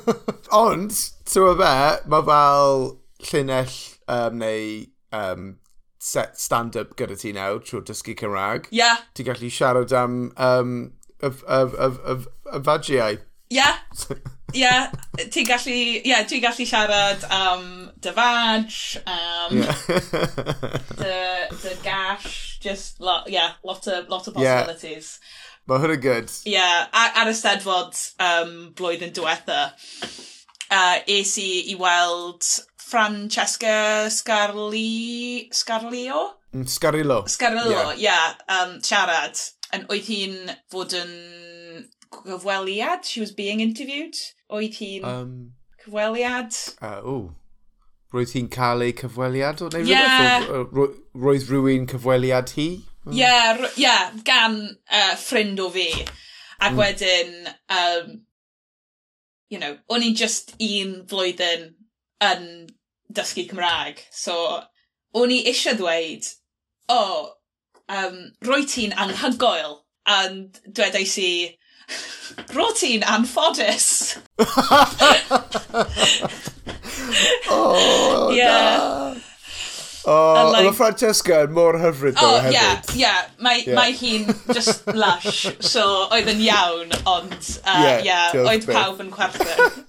A: Ond, tywa fe, mae fel llinell um, neu um, set stand-up gyda ti nawr trwy dysgu Cymraeg. Ie.
B: Yeah.
A: Ti'n gallu siarad am um, y, y, y, y, y fagiau. Ie.
B: Yeah. Ie. Yeah. Ti'n gallu, yeah, ti gallu siarad am dy fag, am dy, dy just lot, yeah, lot of, lot of possibilities. Yeah.
A: Mae hwnna'n good.
B: Ie, yeah, ar y steddfod um, blwyddyn diwetha, uh, es i i weld Francesca Scarli... Scarlio?
A: Mm, Scarilo.
B: Scarilo, ie.
A: Yeah.
B: Yeah, um, siarad. Yn oedd hi'n fod yn cyfweliad? She was being interviewed? Oedd hi'n
A: um,
B: cyfweliad?
A: Uh, ooh. Roedd hi'n cael ei cyfweliad o neu
B: yeah.
A: rhywbeth? Uh, roedd rhywun cyfweliad hi?
B: Ie, yeah, yeah, gan uh, ffrind o fi. Ac mm. wedyn, um, you know, o'n i'n just un flwyddyn yn dysgu Cymraeg. So, o'n i eisiau ddweud, o, oh, um, roi ti'n anhygoel. And dwedais i, rwy ti'n anffodus.
A: oh,
B: yeah.
A: na. Oh,
B: like,
A: mae Francesca yn mor hyfryd
B: oh,
A: hefyd.
B: Yeah, yeah. Mae,
A: yeah.
B: mae hi'n just lush, so oedd yn iawn, ond uh, yeah,
A: yeah,
B: oedd pawb yn chwerthin.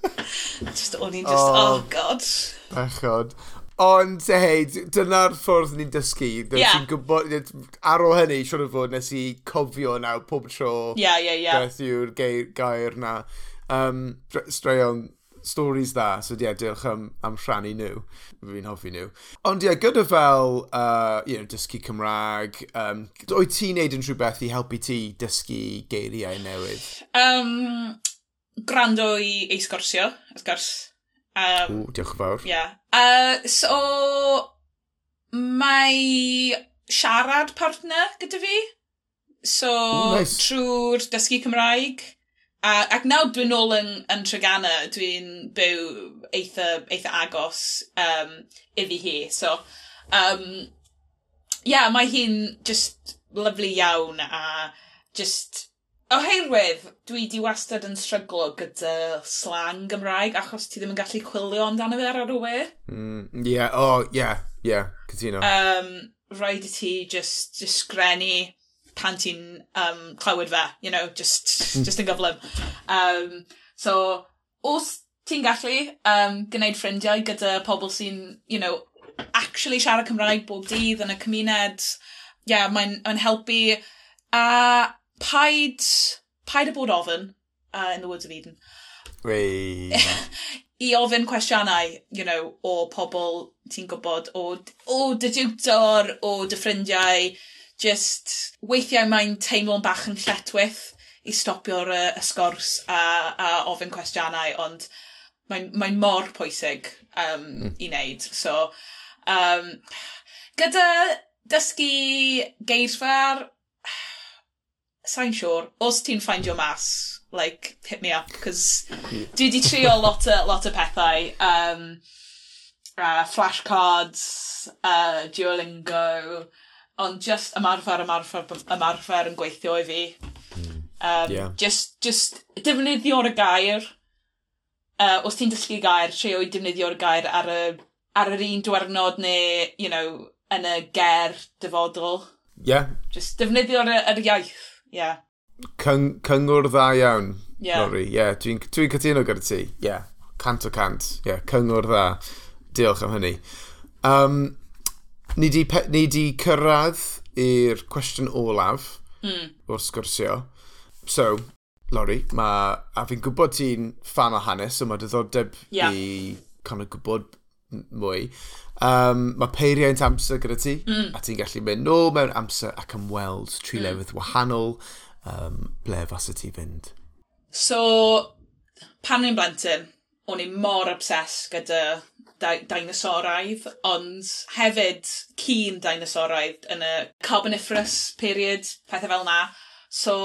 B: just, o'n i'n just,
A: oh,
B: oh god.
A: Bechod. Ond, hei, dyna'r ffordd ni'n dysgu.
B: Dwi'n
A: yeah. gwybod, ar ôl hynny, siwr o fod, nes i cofio nawr pob tro.
B: Ie, ie, ie.
A: Beth yw'r gair na. Um, straeon stories dda, so ie, yeah, diolch am, am rhannu nhw. Fi'n hoffi nhw. Ond ie, yeah, gyda fel, uh, you know, dysgu Cymraeg, um, oed ti'n neud yn rhywbeth i helpu ti dysgu geiriau newydd?
B: Um, Grando i eisgorsio, wrth gwrs. Um,
A: Ooh, diolch yn fawr.
B: Yeah. Uh, so, mae siarad partner gyda fi. So,
A: Ooh, nice.
B: trwy'r dysgu Cymraeg. Uh, ac nawr dwi'n ôl yn, yn Tregana, dwi'n byw eitha, eitha agos um, iddi hi. So, um, yeah, mae hi'n just lyflu iawn a just Oherwydd, dwi 'di wastad yn stryglo gyda slang Gymraeg achos ti ddim yn gallu chwilio amdano fe ar yr y we.
A: Mm, yeah, oh, yeah, yeah, cytuno.
B: Um, rhaid i ti just, just sgrennu pan ti'n um, clywed fe, you know, just, hmm. just yn gyflym. Um, so, os ti'n gallu um, gwneud ffrindiau gyda pobl sy'n, you know, actually siarad Cymraeg bob dydd yn y cymuned, yeah, mae'n mae helpu. A paid, paid y bod ofyn uh, in the Woods of Eden.
A: Wei.
B: I ofyn cwestiynau, you know, o pobl ti'n gwybod, o, o dy diwtor, o dy ffrindiau, just weithiau mae'n teimlo'n bach yn lletwyth i stopio'r uh, y sgwrs a, a ofyn cwestiynau, ond mae'n mae mor pwysig um, mm. i wneud. So, um, gyda dysgu geirfa'r Sa'n siŵr. Os ti'n ffeindio mas, like, hit me up, cos dwi di trio lot o, lot o pethau. Um, uh, flashcards, uh, Duolingo, ond just ymarfer, ymarfer, ymarfer yn gweithio i fi. Um,
A: yeah.
B: Just, just defnyddio'r gair. Uh, os ti'n dysgu gair, trio i defnyddio'r gair ar, y, ar yr un dwyrnod neu, you know, yn y ger dyfodol.
A: Yeah.
B: Just defnyddio'r yr iaith. Yeah.
A: Cyng cyngwr dda iawn,
B: yeah.
A: Lori. Yeah, dwi'n dwi, cytuno gyda ti. Yeah. Cant o cant. Yeah, cyngwr dda. Diolch am hynny. Um, ni di, pe, ni di cyrraedd i'r cwestiwn olaf
B: mm.
A: o'r sgwrsio. So, Lori, ma, a fi'n gwybod ti'n fan o hanes, so mae diddordeb
B: yeah.
A: i kind of gwybod mwy um, mae peiriant amser gyda ti, mm. a ti'n gallu mynd nôl mewn amser ac ymweld tri mm. lefydd wahanol, um, ble fas y ti fynd?
B: So, pan o'n blentyn, o'n i mor obses gyda dinosauraidd, ond hefyd cyn dinosauraidd yn y Carboniferous period, pethau fel na. So,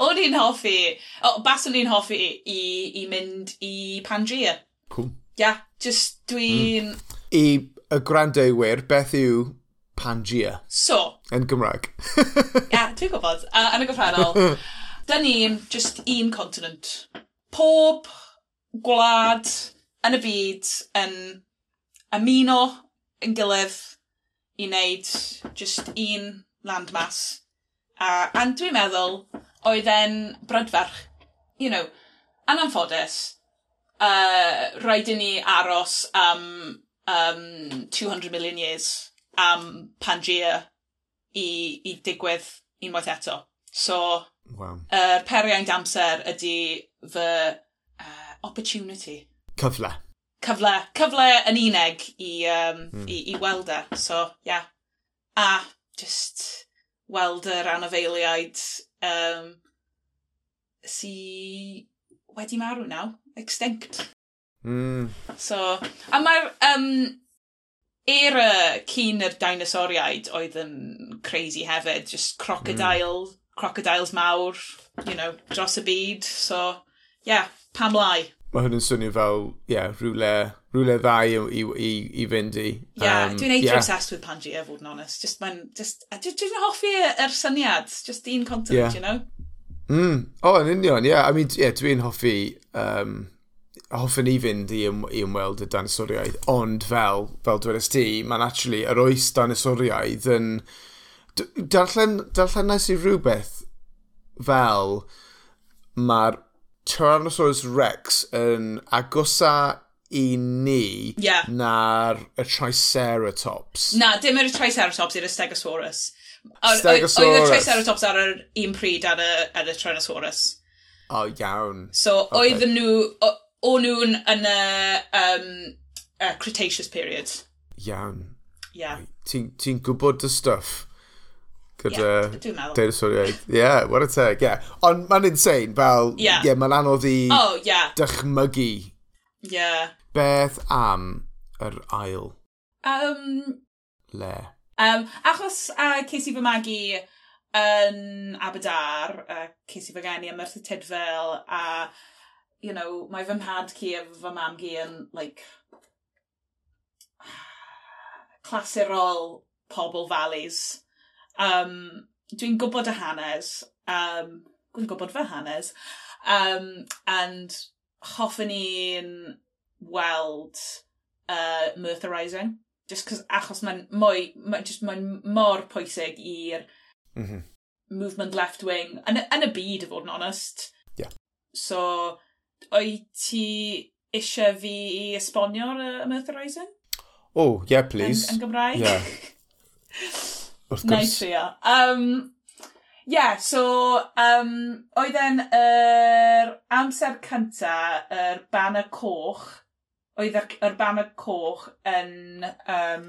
B: o'n i'n hoffi, o, oh, bas o'n i'n hoffi i, i mynd i Pangea.
A: Cool.
B: Ia, yeah, just dwi'n... Mm.
A: I y gwrandewyr beth yw Pangea?
B: So.
A: Yn Gymraeg.
B: Ia, yeah, dwi'n gwybod. A, yn y gyffredol, da ni'n just un continent. Pob gwlad yn y byd yn ymuno yn gilydd i wneud just un landmass. A, a dwi'n meddwl oedd e'n brydferch. You know, yn anffodus, uh, rhaid i ni aros am um, um, 200 million years am Pangea i, i digwydd unwaith eto. So,
A: wow.
B: er periau'n amser ydy fy uh, opportunity.
A: Cyfle.
B: Cyfle. Cyfle yn uneg i, um, mm. i, i weld e. So. Yeah. A just weld yr anafeiliaid um, sy wedi marw naw. Extinct.
A: Mm.
B: So, a mae'r um, era cyn yr dinosauriaid oedd yn crazy hefyd, just crocodile, mm. crocodiles mawr, you know, dros y byd, so, yeah, pam lai.
A: Mae hwn yn swnio fel, yeah, rhywle, rhywle dda i, i, i, i fynd i.
B: Yeah,
A: um,
B: dwi'n eitha
A: yeah.
B: obsessed with Pangea, fod yn honest. Just, mae'n, just, dwi'n hoffi yr syniad, just un continent,
A: yeah.
B: you know?
A: Mm. O, oh, yn union, yeah. I mean, yeah, dwi'n hoffi um, hoffwn i fynd i, ym, i ymweld y danisoriaid, ond fel, fel dwedais ti, mae'n actually yr oes danisoriaid yn... Darllen, darllenais i rhywbeth fel mae'r Tyrannosaurus Rex yn agosa i ni
B: yeah.
A: na'r y Triceratops.
B: Na, dim yr Triceratops i'r Stegosaurus. Stegosaurus. Oedd y Triceratops ar yr un pryd ar y, ar y Tyrannosaurus.
A: O, oh, iawn.
B: So, okay. oedd nhw o'n nhw'n yn y um, uh, Cretaceous period.
A: Iawn.
B: Yeah.
A: Ti'n ti gwybod dy stuff?
B: Gyda... Yeah,
A: Deinosoriaid. Ie, yeah, what a teg, ie. Yeah. Ond mae'n insane, fel... Ie. Yeah. Yeah, mae'n anodd i...
B: Oh, yeah.
A: Dychmygu.
B: Ie. Yeah.
A: Beth am yr ail?
B: Um,
A: Le.
B: Um, achos uh, ces i fy magu yn Abadar, uh, ces i fy geni ym Merthyr Tydfel, a uh, you know, mae fy mhad ci a fy mam gi yn, like, clasurol pobl valleys. Um, dwi'n gwybod y hanes, um, dwi'n gwybod fy hanes, um, and hoffwn i'n weld uh, Merthyrising. Just cause, achos mae'n mwy, just mae'n mor pwysig i'r mm -hmm. movement left wing, yn, yn y byd, i fod yn honest.
A: Yeah.
B: So, o'i ti eisiau fi i esbonio ar y Myth Horizon?
A: Oh, yeah, please.
B: Yn, yn Gymraeg?
A: Yeah.
B: Wrth gwrs. Nice trio. Um, yeah, so um, oedd e'n yr er amser cynta, yr er banner coch, oedd yr er banner coch yn um,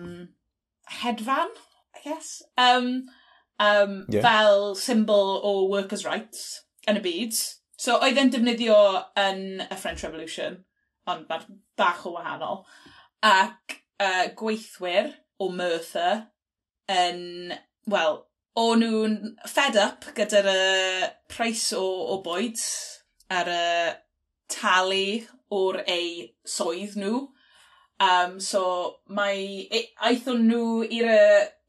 B: hedfan, I guess, um, um, yeah. fel symbol o workers' rights yn y byd. So oedd e'n defnyddio yn y French Revolution, ond mae'r bach o wahanol. Ac uh, gweithwyr o Merthyr yn, wel, o nhw'n fed up gyda'r uh, price o, o bwyd ar y uh, talu o'r ei swydd nhw. Um, so mae, e, aethon nhw i'r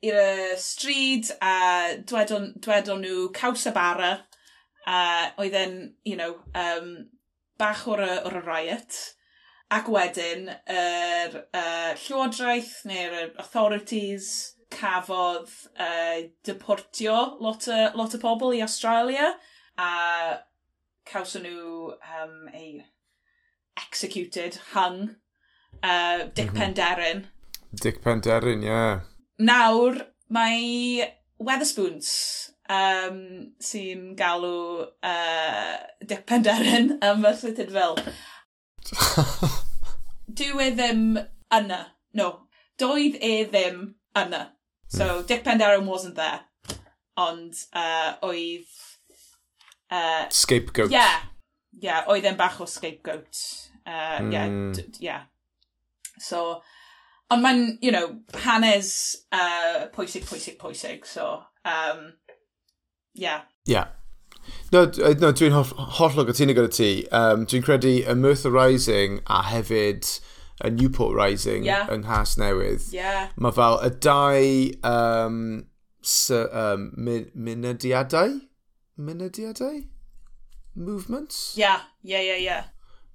B: i'r stryd a dwedon, dwedon nhw caws y bara Uh, oedd e'n, you know, um, bach o'r, or y riot. Ac wedyn, yr er, uh, llywodraeth neu'r authorities cafodd uh, deportio lot o, lot o pobl i Australia a cawson nhw um, ei executed, hung, uh, Dick mm -hmm. Penderyn.
A: Dick Penderyn, ie. Yeah.
B: Nawr, mae Weatherspoons um, sy'n galw uh, Dip Penderen am y llythyr fel. Dyw e ddim yna. No. Doedd e ddim yna. So, mm. Dick Penderyn wasn't there. Ond uh, oedd...
A: Uh, scapegoat.
B: Yeah. Yeah, oedd e'n bach o scapegoat. Uh, mm. Yeah, hmm. yeah. So, ond mae'n, you know, hanes uh, pwysig, pwysig, pwysig. So, um, yeah.
A: Yeah. No, no dwi'n holl, hollol gytuno gyda ti. Um, dwi'n credu y Merthyr Rising a hefyd y Newport Rising yeah. yng Nghas Newydd.
B: Yeah.
A: Mae fel y dau um, sy, um, mynediadau? Mynediadau? Movements?
B: Yeah, yeah, yeah, yeah.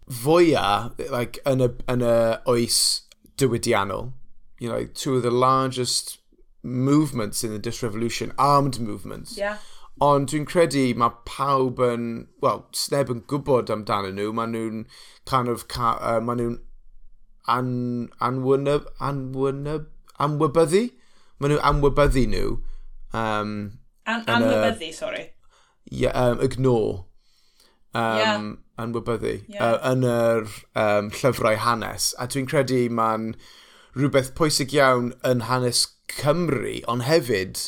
A: Fwya, like, yn y, yn y oes diwydiannol. You know, two of the largest movements in the Dutch Revolution, armed movements.
B: Yeah.
A: Ond dwi'n credu mae pawb yn, wel, sneb yn gwybod amdano nhw. Mae nhw'n kind of, uh, mae nhw'n an, anwynyb, anwynyb, anwybyddu? Mae nhw anwybyddu nhw. Um,
B: an, anwybyddu, uh, sorry.
A: Yeah, um, ignore. Um, yeah. Anwybyddu. Yeah. Uh, yn yr um, llyfrau hanes. A dwi'n credu mae'n rhywbeth pwysig iawn yn hanes Cymru, ond hefyd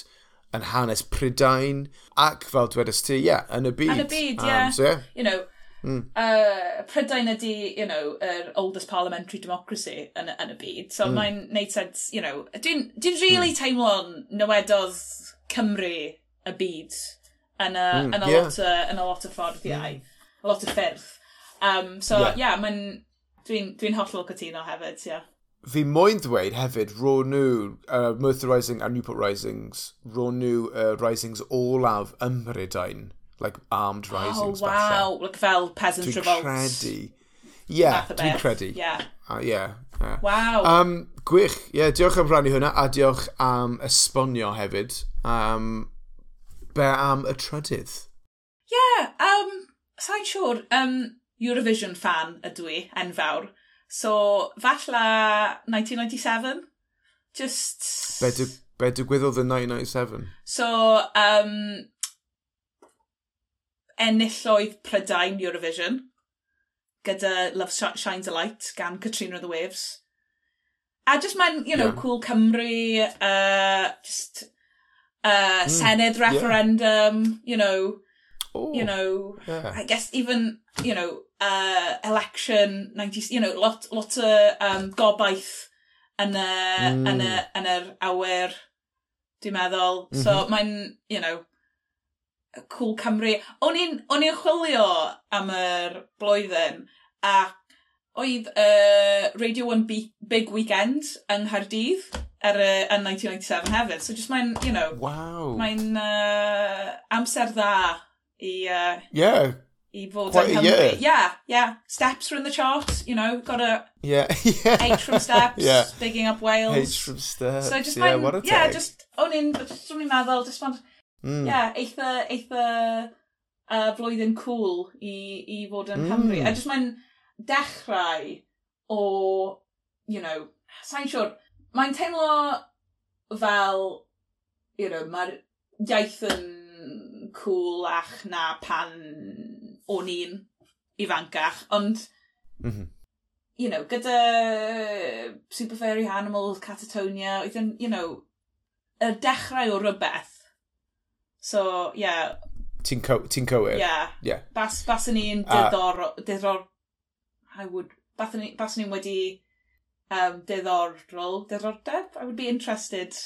A: yn hanes Prydain, ac fel dwedais ti, ie, yeah, yn y byd.
B: Yn y byd, ie. Yeah. Um, so, yeah. You know, mm. uh, Prydain ydy, you know, yr oldest parliamentary democracy yn, yn y byd, so mm. mae'n neud sens, you know, dwi'n dwi really mm. teimlo'n newedodd Cymru y byd yn a, mm, yn a, yeah. lot, o, yn a lot o ffordd iau, mm. a lot o ffyrdd. Um, so, ie, yeah. yeah, mae'n... Dwi'n dwi, hollol cytuno hefyd, ie. Yeah
A: fi moyn ddweud hefyd, ro nhw, uh, Merthyr Rising a Newport Risings, ro nhw uh, Risings olaf ym Mhrydain. Like, armed
B: oh,
A: risings.
B: Oh, wow. Like, fel peasant
A: dwi'n
B: revolt.
A: Credu.
B: Yeah,
A: dwi'n credu.
B: Yeah.
A: Uh, yeah. yeah.
B: Wow.
A: Um, gwych. Yeah, diolch am rannu hwnna, a diolch am esbonio hefyd. Um, be am y trydydd?
B: Yeah, um, sa'n siŵr, um, Eurovision fan ydw i, enfawr. So, falla 1997? Just...
A: Be, dy, be digwyddodd yn 1997?
B: So, um, enilloedd Prydain Eurovision gyda Love Shines a Light gan Katrina the Waves. A just mae'n, you know,
A: yeah.
B: cool Cymru, uh, just uh, mm, Senedd referendum, yeah. you know,
A: Ooh,
B: you know,
A: yeah.
B: I guess even, you know, uh, election 90s, you know, lot, lot o um, gobaith yn y,
A: mm.
B: yn y, yn yr awyr, dwi'n meddwl.
A: Mm -hmm.
B: So mhm. mae'n, you know, cool Cymru. O'n i'n chwilio am yr blwyddyn, a oedd uh, Radio 1 Big Weekend yng Nghaerdydd er, uh, yn 1997 hefyd. So just mae'n, you know,
A: wow.
B: mae'n uh, amser dda i... Uh,
A: yeah,
B: i fod
A: Quite
B: yng
A: Nghymru.
B: Yeah, yeah. Steps are in the charts, you know, got a
A: yeah, yeah.
B: H from Steps,
A: yeah.
B: bigging up Wales.
A: H from Steps,
B: so just
A: yeah,
B: mind,
A: what a
B: Yeah,
A: teg.
B: just o'n i'n, just o'n i'n meddwl, just want,
A: mm.
B: yeah, eitha, eitha uh, flwyddyn cool i, i fod yn
A: mm.
B: Cymru. Hmm. A just mae'n dechrau o, you know, sa'n siwr, mae'n teimlo fel, you know, mae'r iaith yn cool ach na pan o'n i'n ifancach, ond,
A: mm -hmm.
B: you know, gyda Super Fairy Animals, Catatonia, oedd yn, you know, y dechrau o rhywbeth. So, yeah.
A: Ti'n co ti cywir?
B: Yeah.
A: yeah.
B: Bas, bas yn
A: ni'n
B: diddor, uh, diddor, I would, bas yn i'n wedi um, diddorol, diddordeb? I would be interested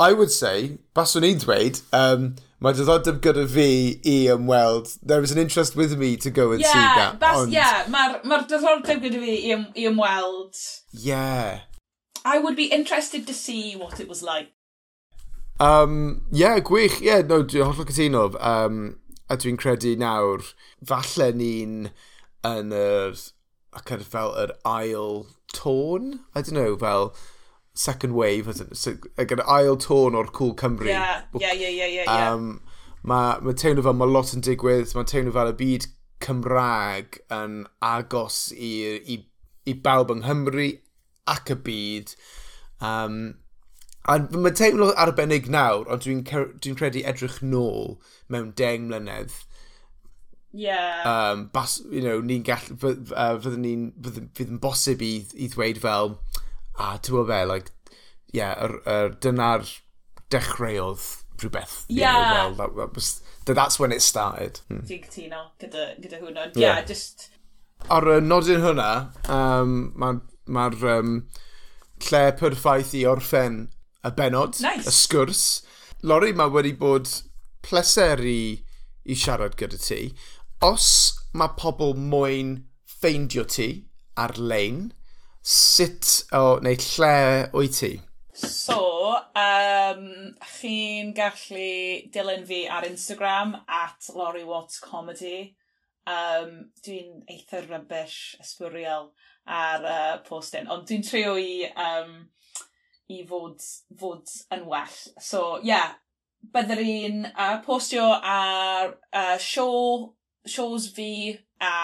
A: I would say, baswn i'n dweud, um, mae diddordeb gyda fi i ymweld. There is an interest with me to go and
B: yeah, see
A: that.
B: Bas,
A: ond...
B: Yeah, mae'r ma, ma diddordeb gyda fi i, i ymweld.
A: Yeah.
B: I would be interested to see what it was like.
A: Um, yeah, gwych. Yeah, no, dwi'n hollol cytuno. Um, a dwi'n credu nawr, falle ni'n yn yr, ac fel yr ail tôn? I don't know, fel second wave, ac yn ail tôn o'r Cool Cymru.
B: Yeah, yeah, yeah, yeah, yeah. yeah.
A: Um, Mae ma teimlo fel mae lot yn digwydd, mae teimlo fel y byd Cymraeg yn agos i, i, i bawb yng Nghymru ac y byd. Um, a mae teimlo arbennig nawr, ond dwi'n dwi credu edrych nôl mewn deng mlynedd.
B: Yeah.
A: Um, bas, you know, ni'n gall... fydd, uh, fydd, ni, fydd, fydd yn bosib i, i ddweud fel, a ti'n gwybod be, like, yeah, er, er, dyna'r dechreuodd rhywbeth. Yeah. You know, well, that, was, that's when it started. Hmm.
B: Dwi'n cytuno gyda, gyda hwnna.
A: Yeah,
B: yeah, just...
A: Ar y nodyn hwnna, um, mae'r ma, ma um, lle perffaith i orffen y benod,
B: nice.
A: y sgwrs. Lori, mae wedi bod pleser i, i siarad gyda ti. Os mae pobl moyn ffeindio ti ar-lein, sut o, oh, neu lle wyt ti?
B: So, um, chi'n gallu dilyn fi ar Instagram at Laurie Watts Comedy. Um, dwi'n eitha rybys ysbwriel ar uh, postyn, ond dwi'n trio i, um, i fod, fod yn well. So, ie, yeah, byddwn i'n uh, postio ar uh, show, shows fi a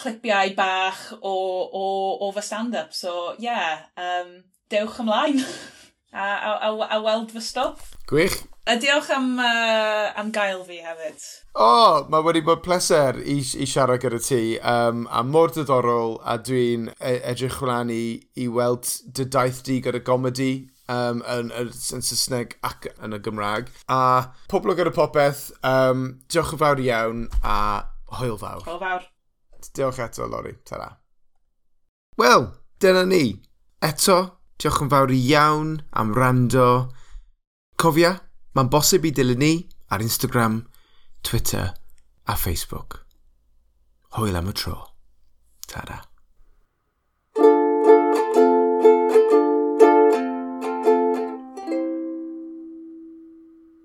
B: clipiau bach o, o, o fy stand-up. So, ie, yeah, um, dewch ymlaen a, a, a, a weld fy stwff.
A: Gwych.
B: A diolch am, uh, am gael fi hefyd.
A: O, oh, mae wedi bod pleser i, i siarad gyda ti, um, a mor diddorol, a dwi'n e, edrych hwnna'n i, i weld dy daith di gyda gomedi um, yn, yn, yn Saesneg ac yn y Gymraeg. A poblog ar y popeth, um, diolch yn fawr iawn a hwyl fawr.
B: Hwyl fawr.
A: Diolch eto, Lori. Tara. Wel, dyna ni. Eto, diolch yn fawr iawn am rando. Cofia, mae'n bosib i dilyn ni ar Instagram, Twitter a Facebook. Hwyl am y tro. ra